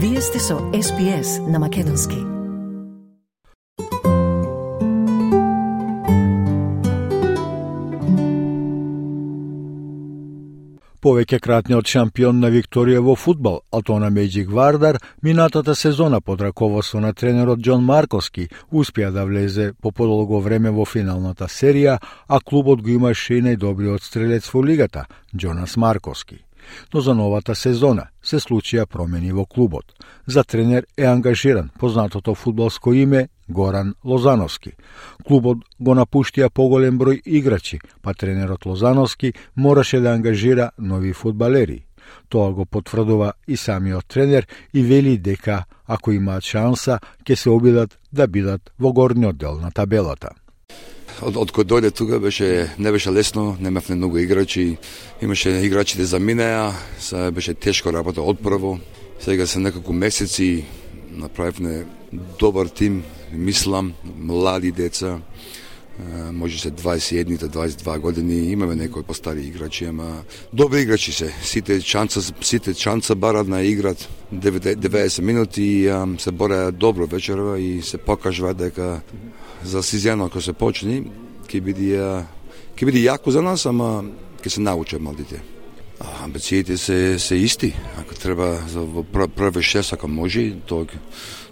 Вие сте со SPS на Македонски. Повеќе кратниот шампион на Викторија во фудбал, Алтона Меджик Вардар, минатата сезона под раководство на тренерот Џон Марковски, успеа да влезе по подолго време во финалната серија, а клубот го имаше и најдобриот стрелец во лигата, Џонас Марковски но за новата сезона се случија промени во клубот. За тренер е ангажиран познатото фудбалско име Горан Лозановски. Клубот го напуштија поголем број играчи, па тренерот Лозановски мораше да ангажира нови фудбалери. Тоа го потврдува и самиот тренер и вели дека ако имаат шанса, ќе се обидат да бидат во горниот дел на табелата од, од кој дојде тука беше не беше лесно, немавме многу играчи, имаше играчите за минеа, се беше тешко работа од прво. Сега се некако месеци направивме добар тим, мислам, млади деца, може се 21 22 години, имаме некои постари играчи, ама добри играчи се. Сите чанца сите чанца барат на играт 90 минути и се бореа добро вечерва и се покажува дека за Сизјано ако се почни, ќе биде ќе биде јако за нас, ама ќе се научат младите. Амбициите се се исти. Ако треба за први шест ако може, тоа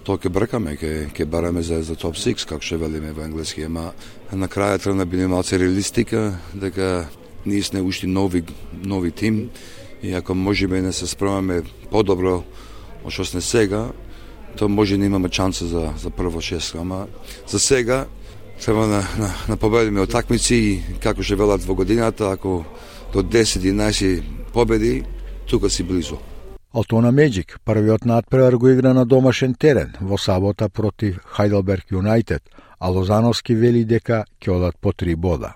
тоа ќе бркаме, ќе ќе бараме за за топ 6 како што велиме во англиски, ама на крајот треба да биде малку реалистика дека ние сме уште нови нови тим и ако можеме да се справаме подобро од што сме сега, тоа може да имаме шанса за, за прво шест, ама за сега треба на, на, на победиме од такмици и како што велат во годината, ако до 10-11 победи, тука си близо. Алтона Меджик, првиот надпревар го игра на домашен терен во сабота против Хайделберг Юнайтед, а Лозановски вели дека ќе одат по три бода.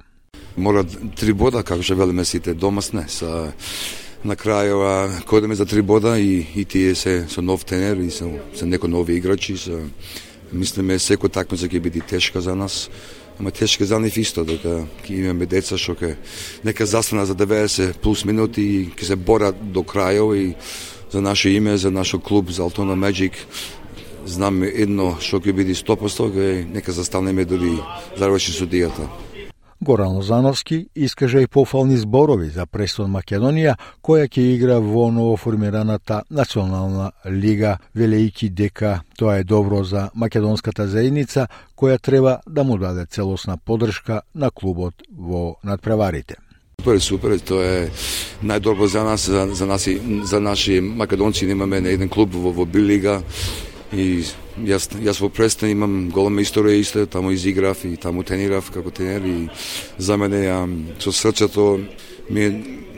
Мора три бода, како што велиме сите домасне, са на крајава кодеме за три бода и, и тие се со нов тенер и со, со неко нови играчи. Со, мислиме секој такмица ќе биде тешка за нас. Ама тешка за нив исто, дека ќе имаме деца што ќе нека застана за 90 плюс минути и ќе се борат до крајот и за наше име, за нашо клуб, за Алтона Magic, знам едно што ќе биде 100%, нека застанеме дори заврши судијата. Горан Лозановски искаже и пофални зборови за Престон Македонија, која ќе игра во новоформираната национална лига, велејки дека тоа е добро за македонската заедница, која треба да му даде целосна подршка на клубот во надпреварите. Супер, супер, тоа е најдобро за нас, за, за, наси, за наши македонци, Немаме на еден клуб во, во Билига и Јас, јас во Престон имам голема историја исто, таму изиграв и таму тренирав како тренер и за мене ја, со срцето ми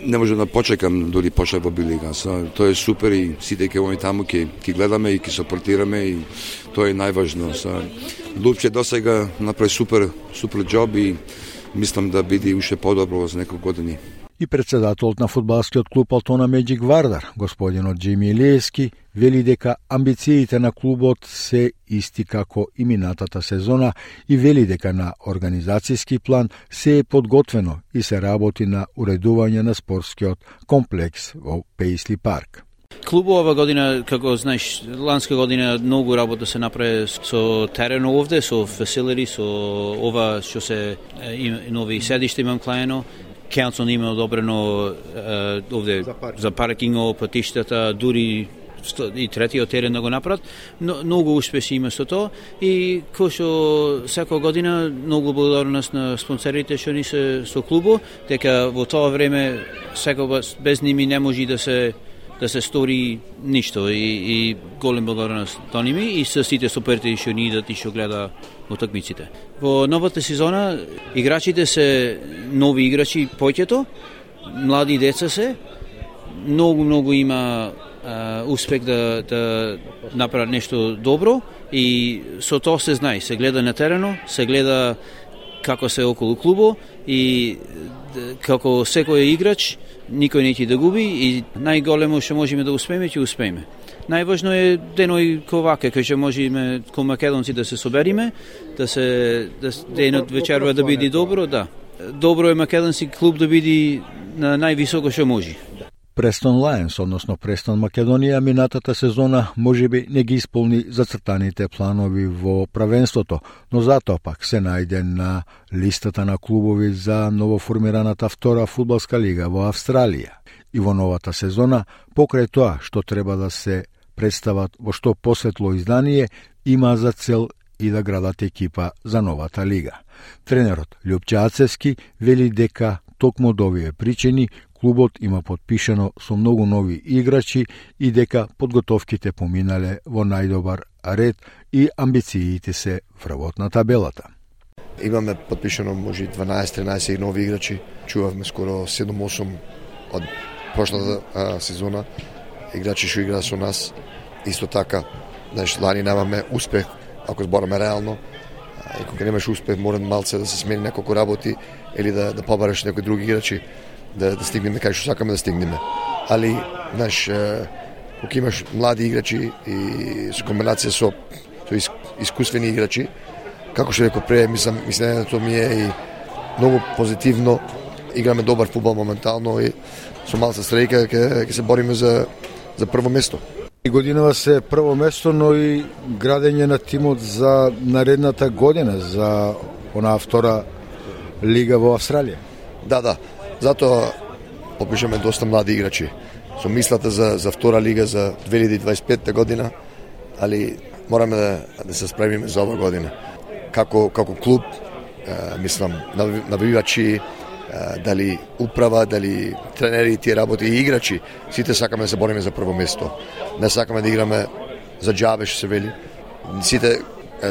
не можам да почекам дори почне во Билига. Тоа е супер и сите ќе оми таму ќе ќе гледаме и ќе сопортираме и тоа е најважно. Са, Лупче досега направи супер супер джоб и мислам да биде уште подобро за неколку години и председателот на фудбалскиот клуб Алтона Меджик Вардар, господинот Джими Лески вели дека амбициите на клубот се исти како и минатата сезона и вели дека на организацијски план се е подготвено и се работи на уредување на спортскиот комплекс во Пейсли парк. Клубот ова година, како знаеш, ланска година многу работа се направи со терен овде, со фасилити со ова што се нови седишта имам клаено Council има одобрено овде за, парк. за паркинго, патиштата, дури и третиот терен да го направат, но многу успеси има со тоа и кој што секоја година многу благодарност на спонсорите што ни се со клубо, дека во тоа време секој без ними не може да се да се стори ништо и, и голем благодарност до ними и со сите суперти што ни идат и што гледа утакмиците. Во новата сезона играчите се нови играчи поќето, млади деца се, многу многу има а, успех да да направат нешто добро и со тоа се знае, се гледа на терено, се гледа како се околу клубо и како секој играч никој не ќе да губи и најголемо што можеме да успееме, ќе успееме. Најважно е деној коваке, кој ќе можеме ко македонци да се собериме, да се да денот вечерва да биде добро, да. Добро е македонски клуб да биде на највисоко што може. Престон Лајнс, односно Престон Македонија, минатата сезона може би не ги исполни зацртаните планови во правенството, но затоа пак се најде на листата на клубови за новоформираната втора фудбалска лига во Австралија. И во новата сезона, покрај тоа што треба да се представат во што посветло издание, има за цел и да градат екипа за новата лига. Тренерот Лјупче Ацевски вели дека токму од овие причини клубот има подпишано со многу нови играчи и дека подготовките поминале во најдобар ред и амбициите се врвот на табелата. Имаме подпишано може 12-13 нови играчи. Чувавме скоро 7-8 од прошлата а, сезона играчи што играат со нас. Исто така, знаеш, лани немаме успех, ако збораме реално. И кога немаш успех, мора малце да се смени неколку работи или да, да побараш некои други играчи да, да стигнеме кај што сакаме да стигнеме. Али, знаеш, кога имаш млади играчи и со комбинација со, со ис, искусствени играчи, како што реков пре, мислам, тоа ми е и многу позитивно, играме добар фудбал моментално и со малца стрејка ќе ќе се бориме за за прво место. И годинава се прво место, но и градење на тимот за наредната година, за онаа втора лига во Австралија. Да, да. Затоа попишаме доста млади играчи со мислата за, за втора лига за 2025 година, али мораме да, да се спремиме за ова година. Како, како клуб, е, мислам, навивачи, дали управа, дали тренери, тие работи и играчи, сите сакаме да се бориме за прво место. Не сакаме да играме за џабе, што се вели. Сите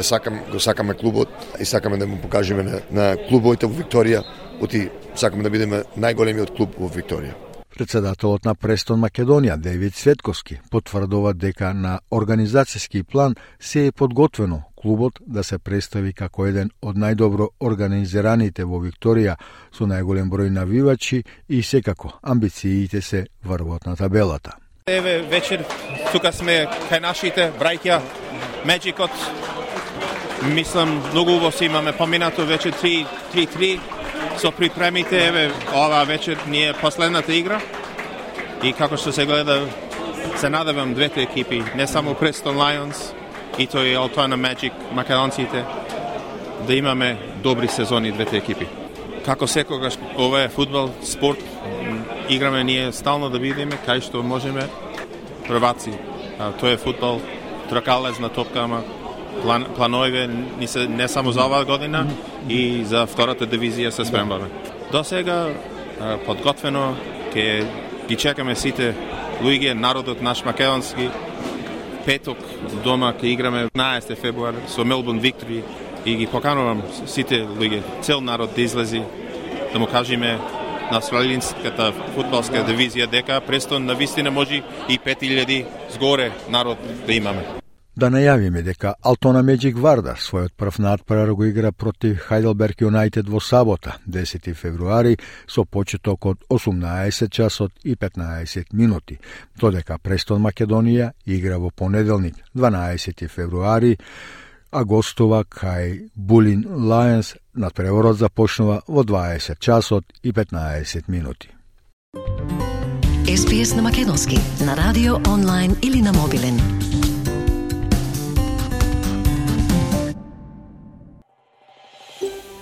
сакам, го сакаме клубот и сакаме да му покажеме на, на клубовите во Викторија, оти сакаме да бидеме најголемиот клуб во Викторија. Председателот на Престон Македонија, Девид Светковски, потврдува дека на организацијски план се е подготвено клубот да се представи како еден од најдобро организираните во Викторија со најголем број навивачи и секако амбициите се врвот на табелата. Еве вечер тука сме кај нашите браќа Меџикот. Мислам многу убаво си имаме поминато вече 3-3 со припремите, еве, ова вечер ни е последната игра и како што се гледа, се надевам двете екипи, не само Preston Lions и тој алтана Magic, македонците, да имаме добри сезони двете екипи. Како секогаш, ова е фудбал, спорт, играме ние стално да видиме кај што можеме прваци. А, е фудбал, тркалезна топка, ама план, планове ни се не само за оваа година и за втората дивизија се спремваме. До сега подготвено ќе ги чекаме сите луѓе, народот наш македонски. Петок дома ќе играме 15 февруар со Мелбурн Виктори и ги поканувам сите луѓе, цел народ да излези да му кажеме на австралијската фудбалска дивизија дека Престон на вистина може и 5000 згоре народ да имаме. Да најавиме дека Алтона Меджик Вардар својот прв надпревар го игра против Хайделберг Юнайтед во сабота, 10 февруари, со почеток од 18 часот и 15 минути, додека Престон Македонија игра во понеделник, 12 февруари, а гостува кај Булин Лајенс надпреворот започнува во 20 часот и 15 минути. СПС на Македонски, на радио, онлайн или на мобилен.